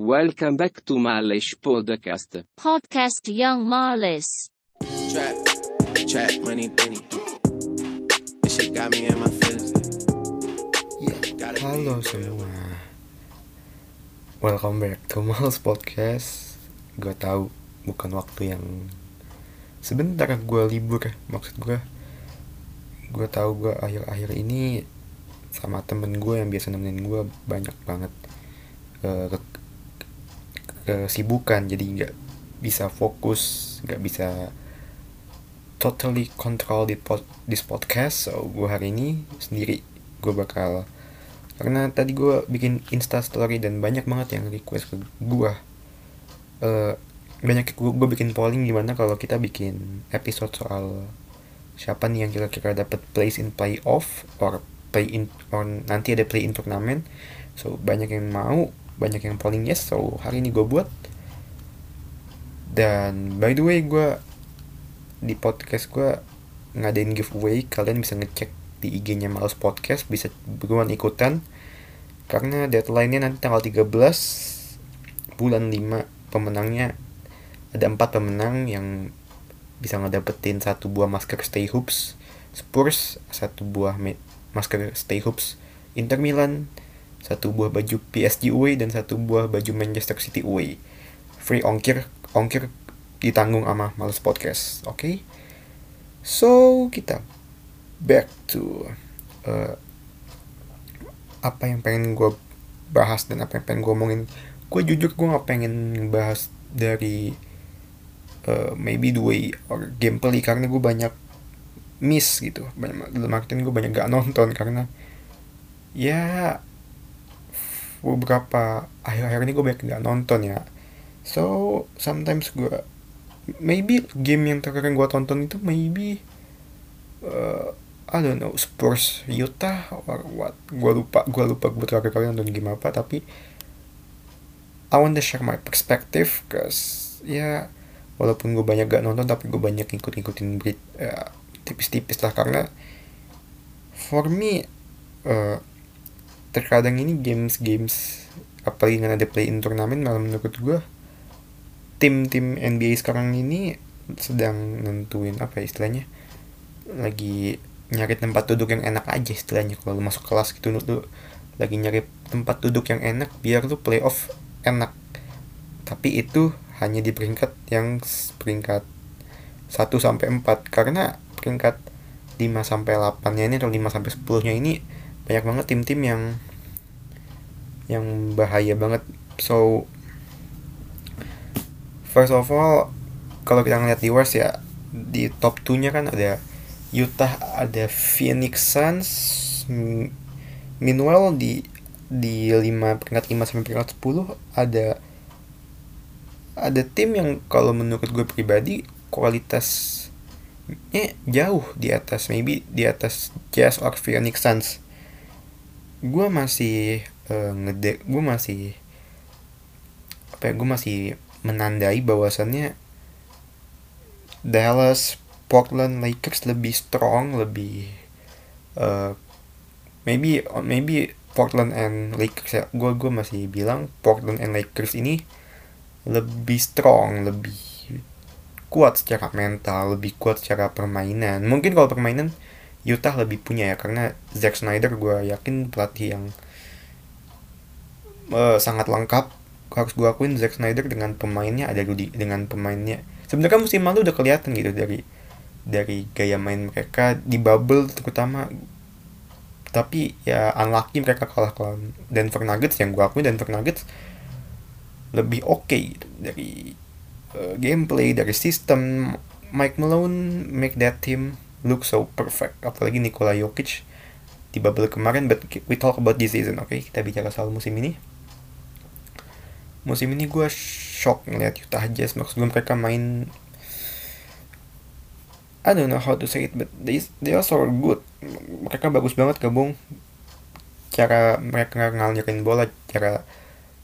Welcome back to Malish Podcast. Podcast Young Marlis. Trap, trap, money, penny. This shit got me in my feelings. Be- Halo semua Welcome back to Mals Podcast Gue tahu bukan waktu yang Sebentar gue libur Maksud gue Gue tahu gue akhir-akhir ini Sama temen gue yang biasa nemenin gue Banyak banget ke- Kesibukan Jadi nggak bisa fokus nggak bisa Totally control di pod- this podcast. So gue hari ini sendiri Gue bakal karena tadi gue bikin insta story dan banyak banget yang request ke gue Eh, banyak gue, gue bikin polling gimana kalau kita bikin episode soal siapa nih yang kira-kira dapat place in playoff or play in or nanti ada play in turnamen. So banyak yang mau banyak yang polling yes so hari ini gue buat. Dan by the way gue di podcast gue ngadain giveaway kalian bisa ngecek di IG-nya Males Podcast bisa buruan ikutan. Karena deadline-nya nanti tanggal 13 bulan 5 pemenangnya ada empat pemenang yang bisa ngedapetin satu buah masker Stay Hoops Spurs satu buah masker Stay Hoops Inter Milan satu buah baju PSG away dan satu buah baju Manchester City away free ongkir ongkir ditanggung sama Males Podcast. Oke? So kita back to uh, apa yang pengen gue bahas dan apa yang pengen gue omongin. Gue jujur gue nggak pengen bahas dari uh, maybe the way or gameplay karena gue banyak miss gitu. Banyak dalam artian gue banyak gak nonton karena ya beberapa akhir-akhir ini gue banyak gak nonton ya. So sometimes gue maybe game yang terakhir gue tonton itu maybe uh, I don't know Spurs Utah or what. Gue lupa gue lupa gue terakhir kali nonton game apa tapi I want to share my perspective cause ya walaupun gue banyak gak nonton tapi gue banyak ngikut-ngikutin berit ya, tipis-tipis lah. Karena for me uh, terkadang ini games-games apalagi dengan ada play in turnamen malah menurut gue tim-tim NBA sekarang ini sedang nentuin apa ya istilahnya lagi nyari tempat duduk yang enak aja istilahnya. Kalau lu masuk kelas gitu lu lagi nyari tempat duduk yang enak biar lu playoff enak. Tapi itu hanya di peringkat yang peringkat 1 sampai 4 karena peringkat 5 sampai 8 nya ini atau 5 sampai 10 nya ini banyak banget tim-tim yang yang bahaya banget. So first of all kalau kita ngeliat di West ya di top 2 nya kan ada Utah ada Phoenix Suns meanwhile di di 5 peringkat 5 sampai peringkat 10 ada ada tim yang kalau menurut gue pribadi kualitasnya jauh di atas maybe di atas Jazz or Phoenix Suns gue masih eh, ngede gue masih apa ya gue masih menandai bahwasannya Dallas Portland Lakers lebih strong lebih eh, maybe maybe Portland and Lakers ya. Gue gue masih bilang Portland and Lakers ini lebih strong lebih kuat secara mental lebih kuat secara permainan. Mungkin kalau permainan Utah lebih punya ya karena Zack Snyder gue yakin pelatih yang eh, sangat lengkap harus gue akuin Zack Snyder dengan pemainnya ada Rudy dengan pemainnya. Sebenarnya musim lalu udah kelihatan gitu dari dari gaya main mereka di bubble terutama. Tapi ya unlucky mereka kalah lawan Denver Nuggets yang gue akuin Denver Nuggets lebih oke gitu dari uh, gameplay dari sistem Mike Malone make that team look so perfect. Apalagi Nikola Jokic di bubble kemarin but we talk about this season oke kita bicara soal musim ini. Musim ini gue shock ngeliat Utah Jazz. Maksud gue mereka main I don't know how to say it but they they are good. Mereka bagus banget gabung. Cara mereka ngalirin bola cara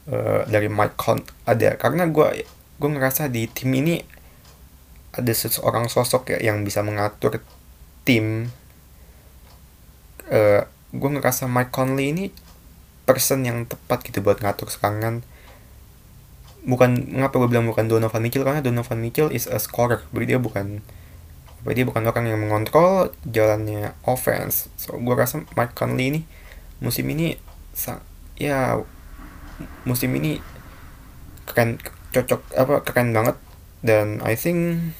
eh, dari Mike Con ada. Karena gue gue ngerasa di tim ini ada seseorang sosok ya yang bisa mengatur tim eh gue ngerasa Mike Conley ini person yang tepat gitu buat ngatur serangan. Bukan mengapa gue bilang bukan Donovan Mitchell? Karena Donovan Mitchell is a scorer. Berarti dia bukan berarti dia bukan orang yang mengontrol jalannya offense. So gue rasa Mike Conley ini musim ini ya musim ini keren cocok apa keren banget. Dan I think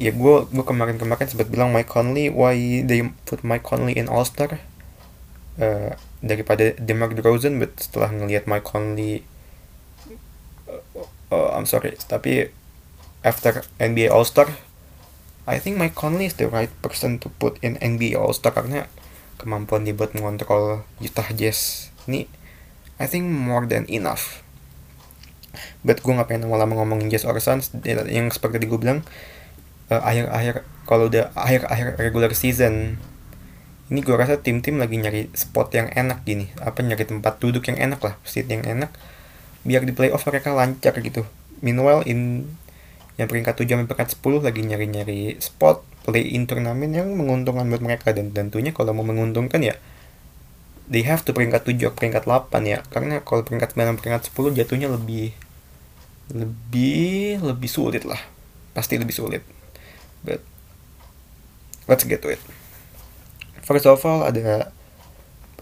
ya gue gue kemarin kemarin sempat bilang Mike Conley why they put Mike Conley in All Star uh, daripada DeMar DeRozan but setelah ngelihat Mike Conley uh, uh, I'm sorry tapi after NBA All Star I think Mike Conley is the right person to put in NBA All Star karena kemampuan dia buat mengontrol Utah Jazz ini I think more than enough. But gue gak pengen lama-lama ngomongin Jazz or Suns yang seperti gue bilang uh, akhir-akhir kalau udah akhir-akhir regular season ini gue rasa tim-tim lagi nyari spot yang enak gini. Apa nyari tempat duduk yang enak lah seat yang enak biar di playoff mereka lancar gitu. Meanwhile in yang peringkat 7 sampai peringkat 10 lagi nyari-nyari spot play in turnamen yang menguntungkan buat mereka. Dan tentunya kalau mau menguntungkan ya they have to peringkat 7 peringkat 8 ya. Karena kalau peringkat 9 peringkat 10 jatuhnya lebih lebih lebih sulit lah. Pasti lebih sulit but let's get to it. First of all ada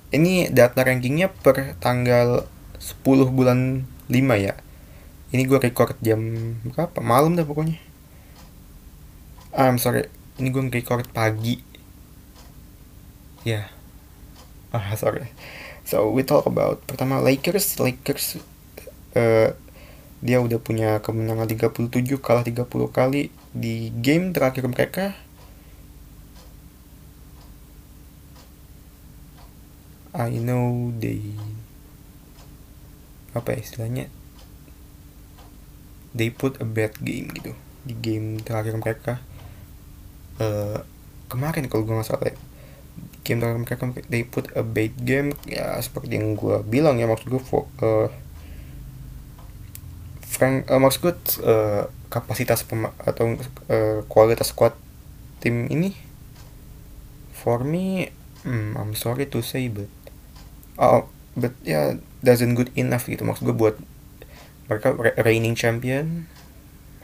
ini data rankingnya per tanggal 10 bulan 5 ya. Ini gue record jam berapa? Malam dah pokoknya. Ah, I'm sorry. Ini gue record pagi. Ya yeah. ah sorry. So we talk about pertama Lakers. Lakers uh, dia udah punya kemenangan 37 kalah 30 kali di game terakhir mereka I know they apa ya istilahnya? They put a bad game gitu di game terakhir mereka. Uh, kemarin kalau gue nggak salah ya, game terakhir mereka they put a bad game ya seperti yang gue bilang ya maksud gue uh, Frank uh, maksud gue uh, kapasitas pema atau uh, kualitas squad tim ini? For me hmm, I'm sorry to say but oh but ya yeah, doesn't good enough gitu. Maksud gue buat mereka reigning champion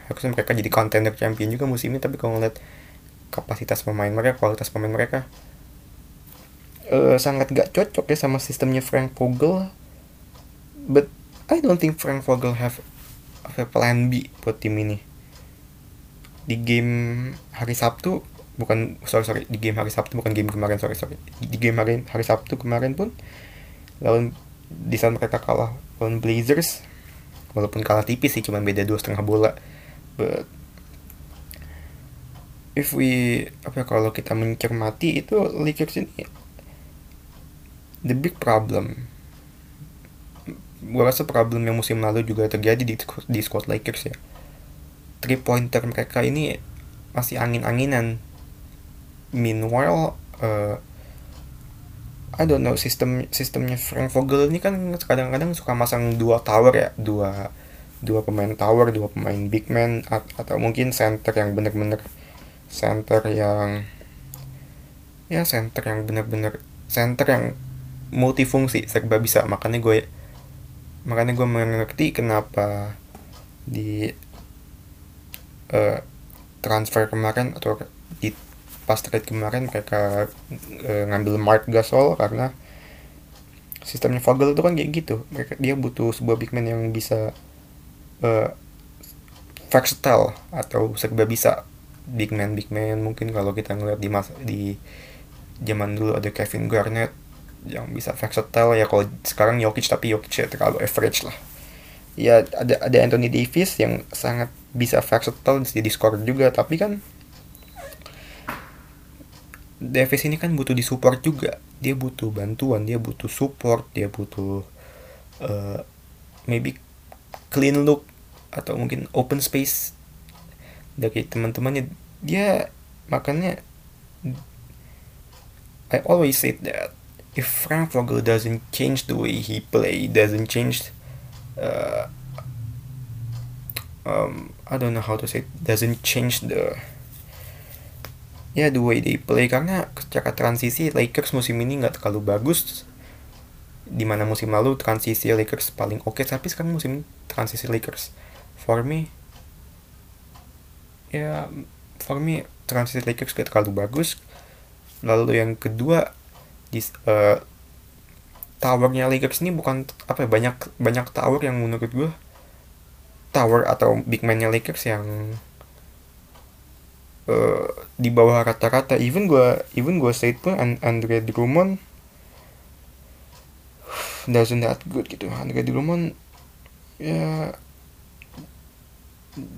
harusnya mereka jadi contender champion juga musim ini tapi kalau ngeliat kapasitas pemain mereka kualitas pemain mereka uh, sangat gak cocok ya sama sistemnya Frank Vogel. But I don't think Frank Vogel have apa plan B buat tim ini. Di game hari Sabtu bukan sorry sorry di game hari Sabtu bukan game kemarin sorry sorry. Di game hari hari Sabtu kemarin pun lawan di saat mereka kalah lawan Blazers. Walaupun kalah tipis sih cuma beda dua setengah bola. But if we apa ya, kalau kita mencermati itu Lakers ini the big problem gue rasa problem yang musim lalu juga terjadi di, di squad Lakers ya. Three pointer mereka ini masih angin-anginan. Meanwhile uh, I don't know sistem sistemnya Frank Vogel ini kan kadang-kadang suka masang dua tower ya. Dua dua pemain tower dua pemain big man atau mungkin center yang bener-bener center yang ya center yang bener-bener center yang multifungsi. Serba bisa. Makanya gue makanya gue mengerti kenapa di uh, transfer kemarin atau di pas trade kemarin mereka uh, ngambil Mark Gasol karena sistemnya Vogel itu kan kayak gitu. Mereka dia butuh sebuah big man yang bisa uh, versatile atau serba bisa. Big man big man mungkin kalau kita ngeliat di masa di zaman dulu ada Kevin Garnett yang bisa versatile ya. Kalau sekarang Jokic tapi Jokic ya terlalu average lah. Ya ada ada Anthony Davis yang sangat bisa versatile jadi scorer juga. Tapi kan Davis ini kan butuh disupport juga. Dia butuh bantuan dia butuh support dia butuh uh, maybe clean look atau mungkin open space dari teman-temannya. Dia makanya I always say that if Frank Vogel doesn't change the way he play, doesn't change, uh, um, I don't know how to say, it, doesn't change the yeah, the way they play. Karena secara transisi Lakers musim ini nggak terlalu bagus. Di mana musim lalu transisi Lakers paling oke tapi sekarang musim transisi Lakers. For me ya for me transisi Lakers gak terlalu bagus. Lalu yang kedua di uh, towernya Lakers ini bukan apa ya, banyak banyak tower yang menurut gue tower atau big man-nya Lakers yang uh, di bawah rata-rata. Even gue even gue state pun Andre Drummond doesn't that good gitu. Andre Drummond ya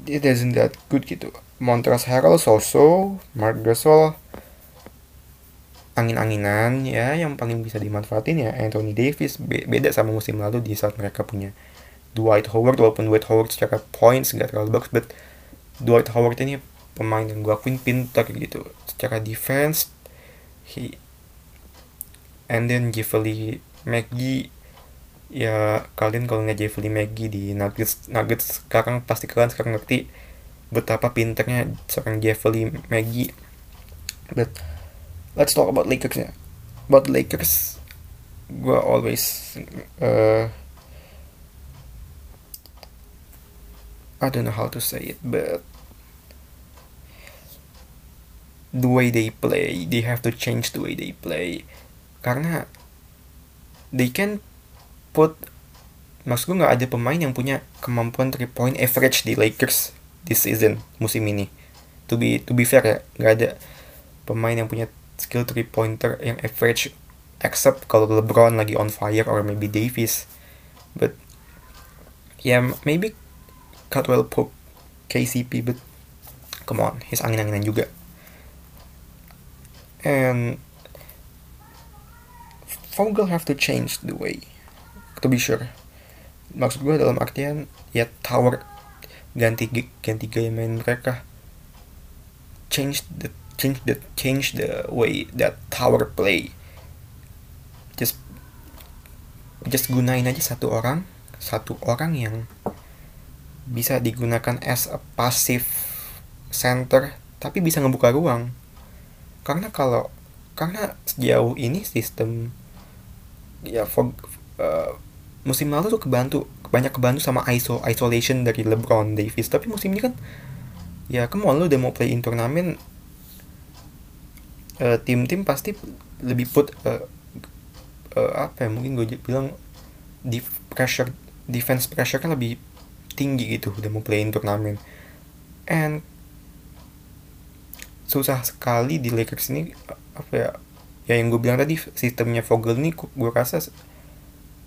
it doesn't that good gitu. Montrezl Harrell so-so Mark Gasol angin-anginan ya yang paling bisa dimanfaatin ya Anthony Davis. Be beda sama musim lalu di saat mereka punya Dwight Howard walaupun Dwight Howard secara points gak terlalu bagus but Dwight Howard ini pemain yang gue akuin pintar gitu. Secara defense he and then Jeffrey McGee ya kalian kalau nggak Jeffrey McGee di Nuggets Nuggets sekarang pasti kalian sekarang ngerti betapa pinternya seorang Jeffrey McGee but let's talk about Lakers ya about Lakers gue always uh, I don't know how to say it but the way they play they have to change the way they play. Karena they can put maksud gue nggak ada pemain yang punya kemampuan three point average di Lakers this season musim ini. To be to be fair ya nggak ada pemain yang punya skill three pointer yang average except kalau LeBron lagi on fire or maybe Davis. But yeah maybe Caldwell Pope KCP but come on he's angin-anginan juga. And Vogel have to change the way to be sure. Maksud gue dalam artian ya tower ganti ganti gaya main mereka change the change the change the way that tower play. Just just gunain aja satu orang satu orang yang bisa digunakan as a passive center tapi bisa ngebuka ruang. Karena kalau karena sejauh ini sistem ya for, uh, musim lalu tuh kebantu banyak kebantu sama iso isolation dari LeBron Davis. Tapi musim ini kan ya kamu lu udah mau play in turnamen uh, tim-tim pasti lebih put uh, uh, apa ya mungkin gue bilang di pressure defense pressure kan lebih tinggi gitu udah mau play in turnamen. And susah sekali di Lakers ini apa ya ya yang gue bilang tadi sistemnya Vogel ini gue rasa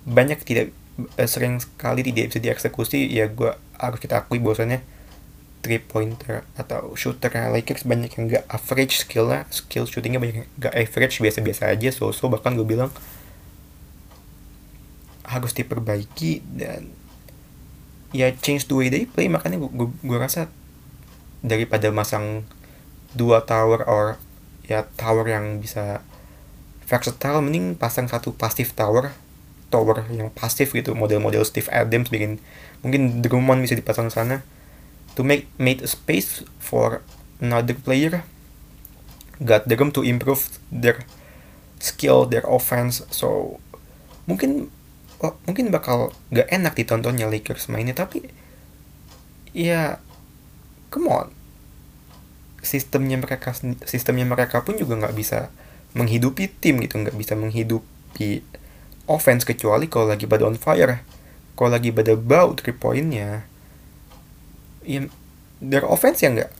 banyak tidak sering sekali tidak bisa dieksekusi ya gue harus kita akui bahwasannya three pointer atau shooter. Lakers banyak yang gak average skillnya. Skill shootingnya banyak yang gak average biasa-biasa aja. So so bahkan gue bilang harus diperbaiki dan ya change the way they play. Makanya gue, gue rasa daripada masang dua tower or ya tower yang bisa versatile mending pasang satu pasif tower tower yang pasif gitu. Model-model Steve Adams bikin mungkin Drummond bisa dipasang sana to make made a space for another player got the room to improve their skill their offense. So mungkin oh, mungkin bakal gak enak ditontonnya Lakers mainnya tapi ya come on. Sistemnya mereka sistemnya mereka pun juga nggak bisa menghidupi tim gitu nggak bisa menghidupi offense kecuali kalau lagi pada on fire kalau lagi pada bau three pointnya ya their offense yang enggak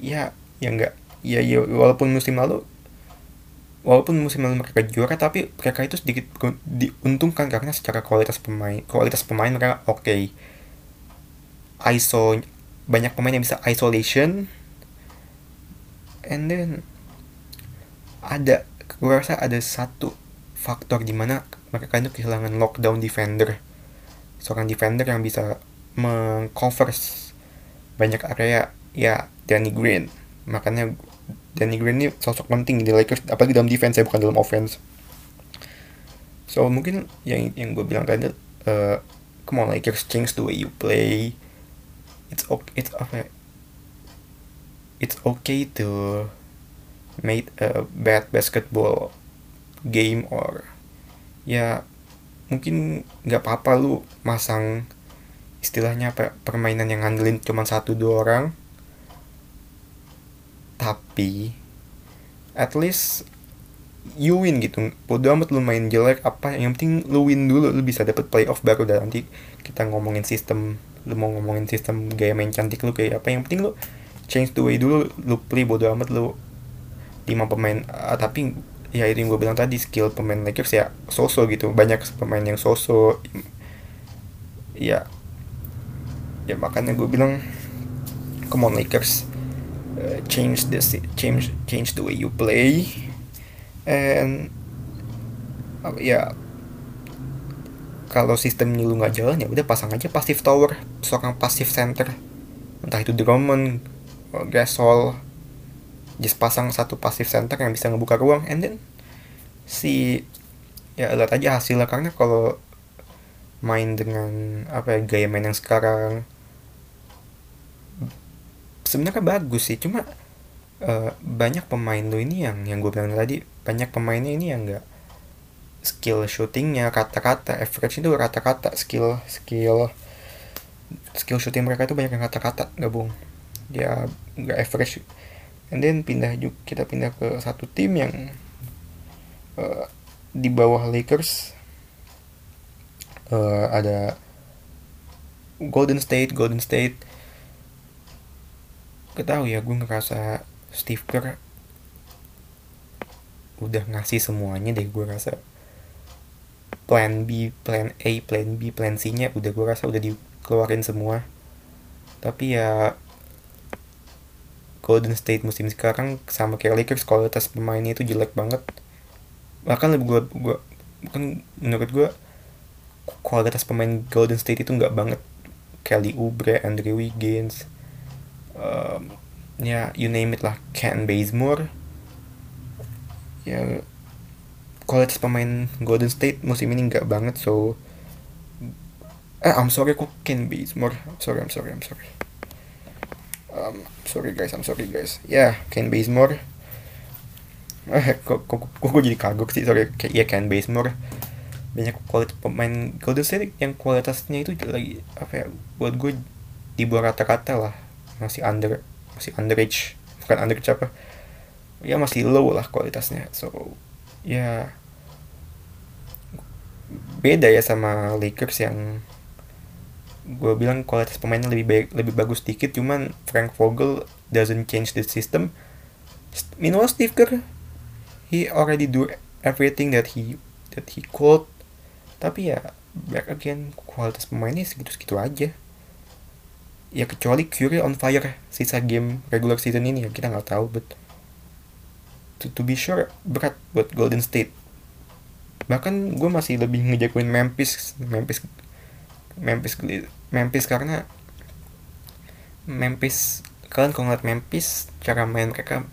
ya yang enggak ya, ya walaupun musim lalu walaupun musim lalu mereka juara tapi mereka itu sedikit diuntungkan karena secara kualitas pemain kualitas pemain mereka oke. Okay. ISO banyak pemain yang bisa isolation. And then ada gue rasa ada satu faktor di mana mereka itu kehilangan lockdown defender. Seorang defender yang bisa mengcover banyak area ya Danny Green. Makanya Danny Green ini sosok penting di Lakers apalagi dalam defense ya bukan dalam offense. So mungkin yang yang gue bilang tadi uh, come on Lakers change the way you play. It's okay it's apa it's okay to make a bad basketball game or ya mungkin nggak apa-apa lu masang istilahnya apa permainan yang ngandelin cuma satu dua orang. Tapi at least you win gitu. Bodo amat lu main jelek apa yang penting lu win dulu lu bisa dapet playoff baru dan nanti kita ngomongin sistem lu mau ngomongin sistem gaya main cantik lu kayak apa yang penting lu change the way dulu lu play bodo amat lu lima pemain uh, tapi ya itu yang gue bilang tadi skill pemain Lakers ya sosok gitu. Banyak pemain yang sosok ya ya makanya gue bilang come on Lakers. Uh, change the change change the way you play. And uh, ya kalau sistemnya lu nggak jalan ya udah pasang aja passive tower seorang passive center. Entah itu Drummond Gasol just pasang satu passive center yang bisa ngebuka ruang and then si ya lihat aja hasilnya. Karena kalau main dengan apa ya gaya main yang sekarang sebenarnya bagus sih cuma uh, banyak pemain lo ini yang yang gue bilang tadi banyak pemainnya ini yang enggak skill shootingnya kata-kata average itu rata-kata skill skill skill shooting mereka itu banyak yang kata-kata gabung. Ya nggak average. And then pindah juga kita pindah ke satu tim yang uh, di bawah Lakers uh, ada Golden State Golden State ketahui ya gue ngerasa Steve Kerr udah ngasih semuanya deh. Gue rasa plan B, plan A, plan B, plan C nya udah gue rasa udah dikeluarin semua. Tapi ya Golden State musim sekarang sama kayak Lakers kualitas pemainnya itu jelek banget. Bahkan lebih gue gue kan menurut gue kualitas pemain Golden State itu nggak banget. Kelly Oubre, Andrew Wiggins, um, ya you name it lah, Ken Bazemore, ya kualitas pemain Golden State musim ini nggak banget so eh I'm sorry kok Ken Bazemore, I'm sorry I'm sorry I'm sorry. Um, sorry guys I'm sorry guys. Ya yeah, Ken Bazemore. Eh kok kok kok gue jadi kagok sih? Sorry ya Ken Bazemore. Banyak kualitas pemain Golden State yang kualitasnya itu lagi apa ya buat gue di bawah rata-rata lah masih under masih underage bukan underage apa. Ya masih low lah kualitasnya. So ya beda ya sama Lakers yang gue bilang kualitas pemainnya lebih baik lebih bagus dikit. Cuman Frank Vogel doesn't change the system. Meanwhile Steve Kerr he already do everything that he that he could. Tapi ya back again kualitas pemainnya segitu-segitu aja ya kecuali Curry on fire sisa game regular season ini ya kita nggak tahu but to, to be sure berat buat Golden State. Bahkan gue masih lebih ngejagoin Memphis Memphis Memphis Memphis karena Memphis kalian kalau ngeliat Memphis cara main mereka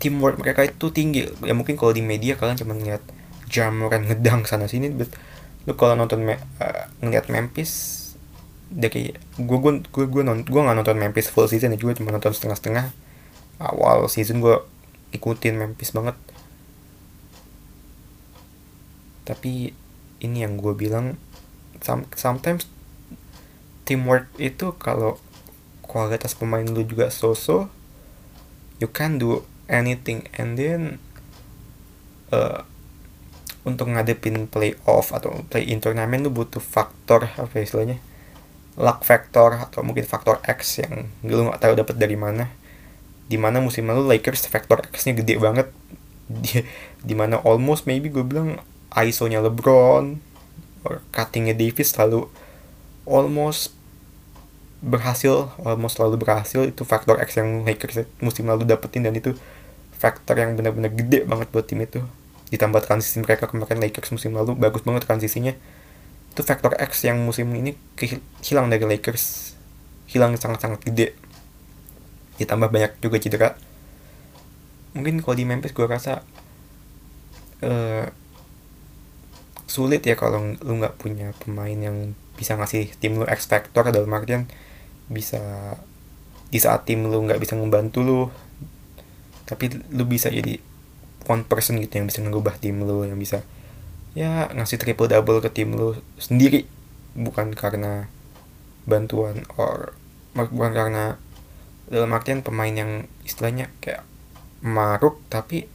teamwork mereka itu tinggi. Ya mungkin kalau di media kalian cuma ngeliat jamuran ngedang sana sini but lu kalau nonton uh, ngeliat Memphis dari gue gue gue gue non gue nggak nonton Memphis full season ya juga cuma nonton setengah setengah awal season gue ikutin Memphis banget. Tapi ini yang gue bilang sometimes teamwork itu kalau kualitas pemain lu juga so-so you can do anything. And then uh, untuk ngadepin playoff atau play in turnamen lu butuh faktor apa ya istilahnya luck factor atau mungkin faktor X yang lu nggak tahu dapat dari mana. Di mana musim lalu Lakers faktor X nya gede banget. Di di mana almost maybe gue bilang ISO nya LeBron or cuttingnya Davis selalu almost berhasil almost selalu berhasil. Itu faktor X yang Lakers musim lalu dapetin dan itu faktor yang benar-benar gede banget buat tim itu. Ditambah transisi mereka kemarin Lakers musim lalu bagus banget transisinya itu faktor X yang musim ini hilang dari Lakers. Hilang sangat-sangat gede. Ditambah banyak juga cedera. Mungkin kalau di Memphis gue rasa uh, sulit ya kalau lu nggak punya pemain yang bisa ngasih tim lu X factor. Dalam artian bisa di saat tim lu nggak bisa ngebantu lu tapi lu bisa jadi one person gitu yang bisa ngubah tim lu yang bisa ya ngasih triple double ke tim lu sendiri. Bukan karena bantuan or bukan karena dalam artian pemain yang istilahnya kayak maruk tapi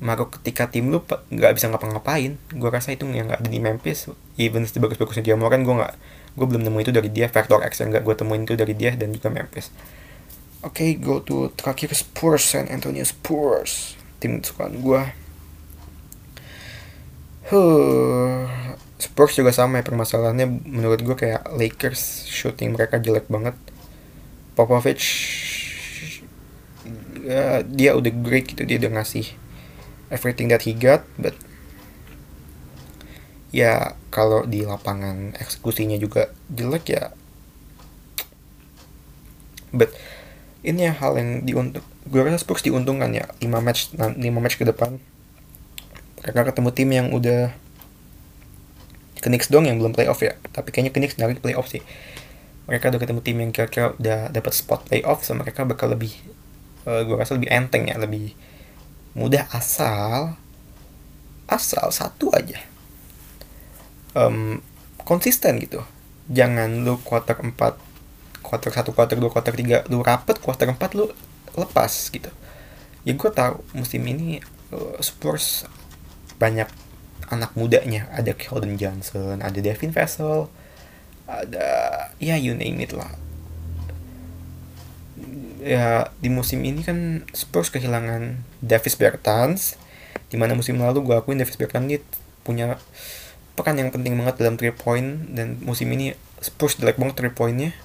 maruk ketika tim lu nggak bisa ngapa-ngapain. Gue rasa itu yang nggak ada di Memphis. Even sebagus-bagusnya dia kan gue nggak gue belum nemu itu dari dia. Faktor X yang nggak gue temuin itu dari dia dan juga Memphis. Oke okay, go to terakhir Spurs San Antonio Spurs. Tim kesukaan gue Spurs juga sama ya permasalahannya menurut gue kayak Lakers shooting mereka jelek banget. Popovich ya, dia udah great gitu dia udah ngasih everything that he got but ya kalau di lapangan eksekusinya juga jelek ya. But ini ya hal yang diuntung gue rasa Spurs diuntungkan ya 5 match 5 match ke depan mereka ketemu tim yang udah Knicks dong yang belum playoff ya. Tapi kayaknya Knicks dari playoff sih. Mereka udah ketemu tim yang kira-kira udah dapat spot playoff so mereka bakal lebih uh, gue rasa lebih enteng ya lebih mudah asal asal satu aja. Um, konsisten gitu. Jangan lu quarter 4 quarter 1 quarter 2 quarter 3 lu rapet quarter 4 lu lepas gitu. Ya gue tahu musim ini uh, Spurs banyak anak mudanya. Ada Keldon Johnson ada Devin Vassell ada ya you name it lah. Ya di musim ini kan Spurs kehilangan Davis Bertans di mana musim lalu gue akuin Davis Bertans ini punya pekan yang penting banget dalam 3 point dan musim ini Spurs jelek banget 3 pointnya.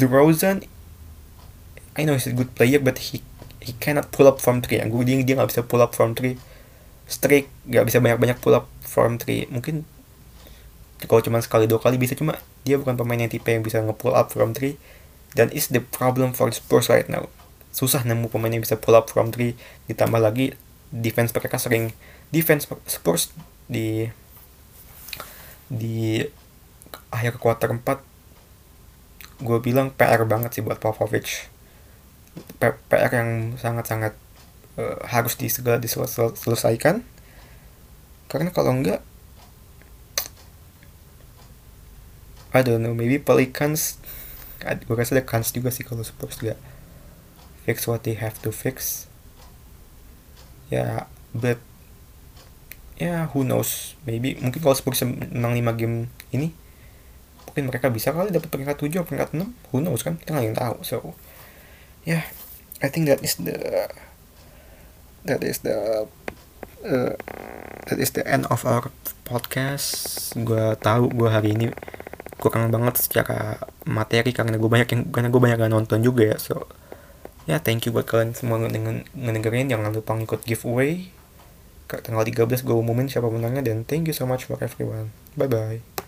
DeRozan I know he's a good player but he he cannot pull up from 3 gue dia dia nggak bisa pull up from 3 streak nggak bisa banyak-banyak pull up from 3 mungkin kalau cuma sekali dua kali bisa. Cuma dia bukan pemain yang tipe yang bisa nge-pull up from 3 dan is the problem for Spurs right now. Susah nemu pemain yang bisa pull up from three. Ditambah lagi defense mereka sering. Defense Spurs di di akhir kuarter 4 gue bilang PR banget sih buat Popovich PR yang sangat-sangat uh, harus disegala diselesaikan. Karena kalau enggak I don't know maybe Pelicans gue rasa ada kans juga sih kalau Spurs gak fix what they have to fix. Ya yeah, but ya yeah, who knows maybe mungkin kalau Spurs menang 5 game ini mungkin mereka bisa kali dapat peringkat 7 atau peringkat 6 who knows kan kita nggak yang tahu so yeah I think that is the that is the uh, that is the end of our podcast. Gue tahu gue hari ini kurang banget secara materi karena gue banyak yang karena gue banyak gak nonton juga ya so ya yeah, thank you buat kalian semua dengan ngedengerin. Jangan lupa ngikut giveaway. Tanggal 13 gue umumin siapa menangnya dan thank you so much for everyone. Bye bye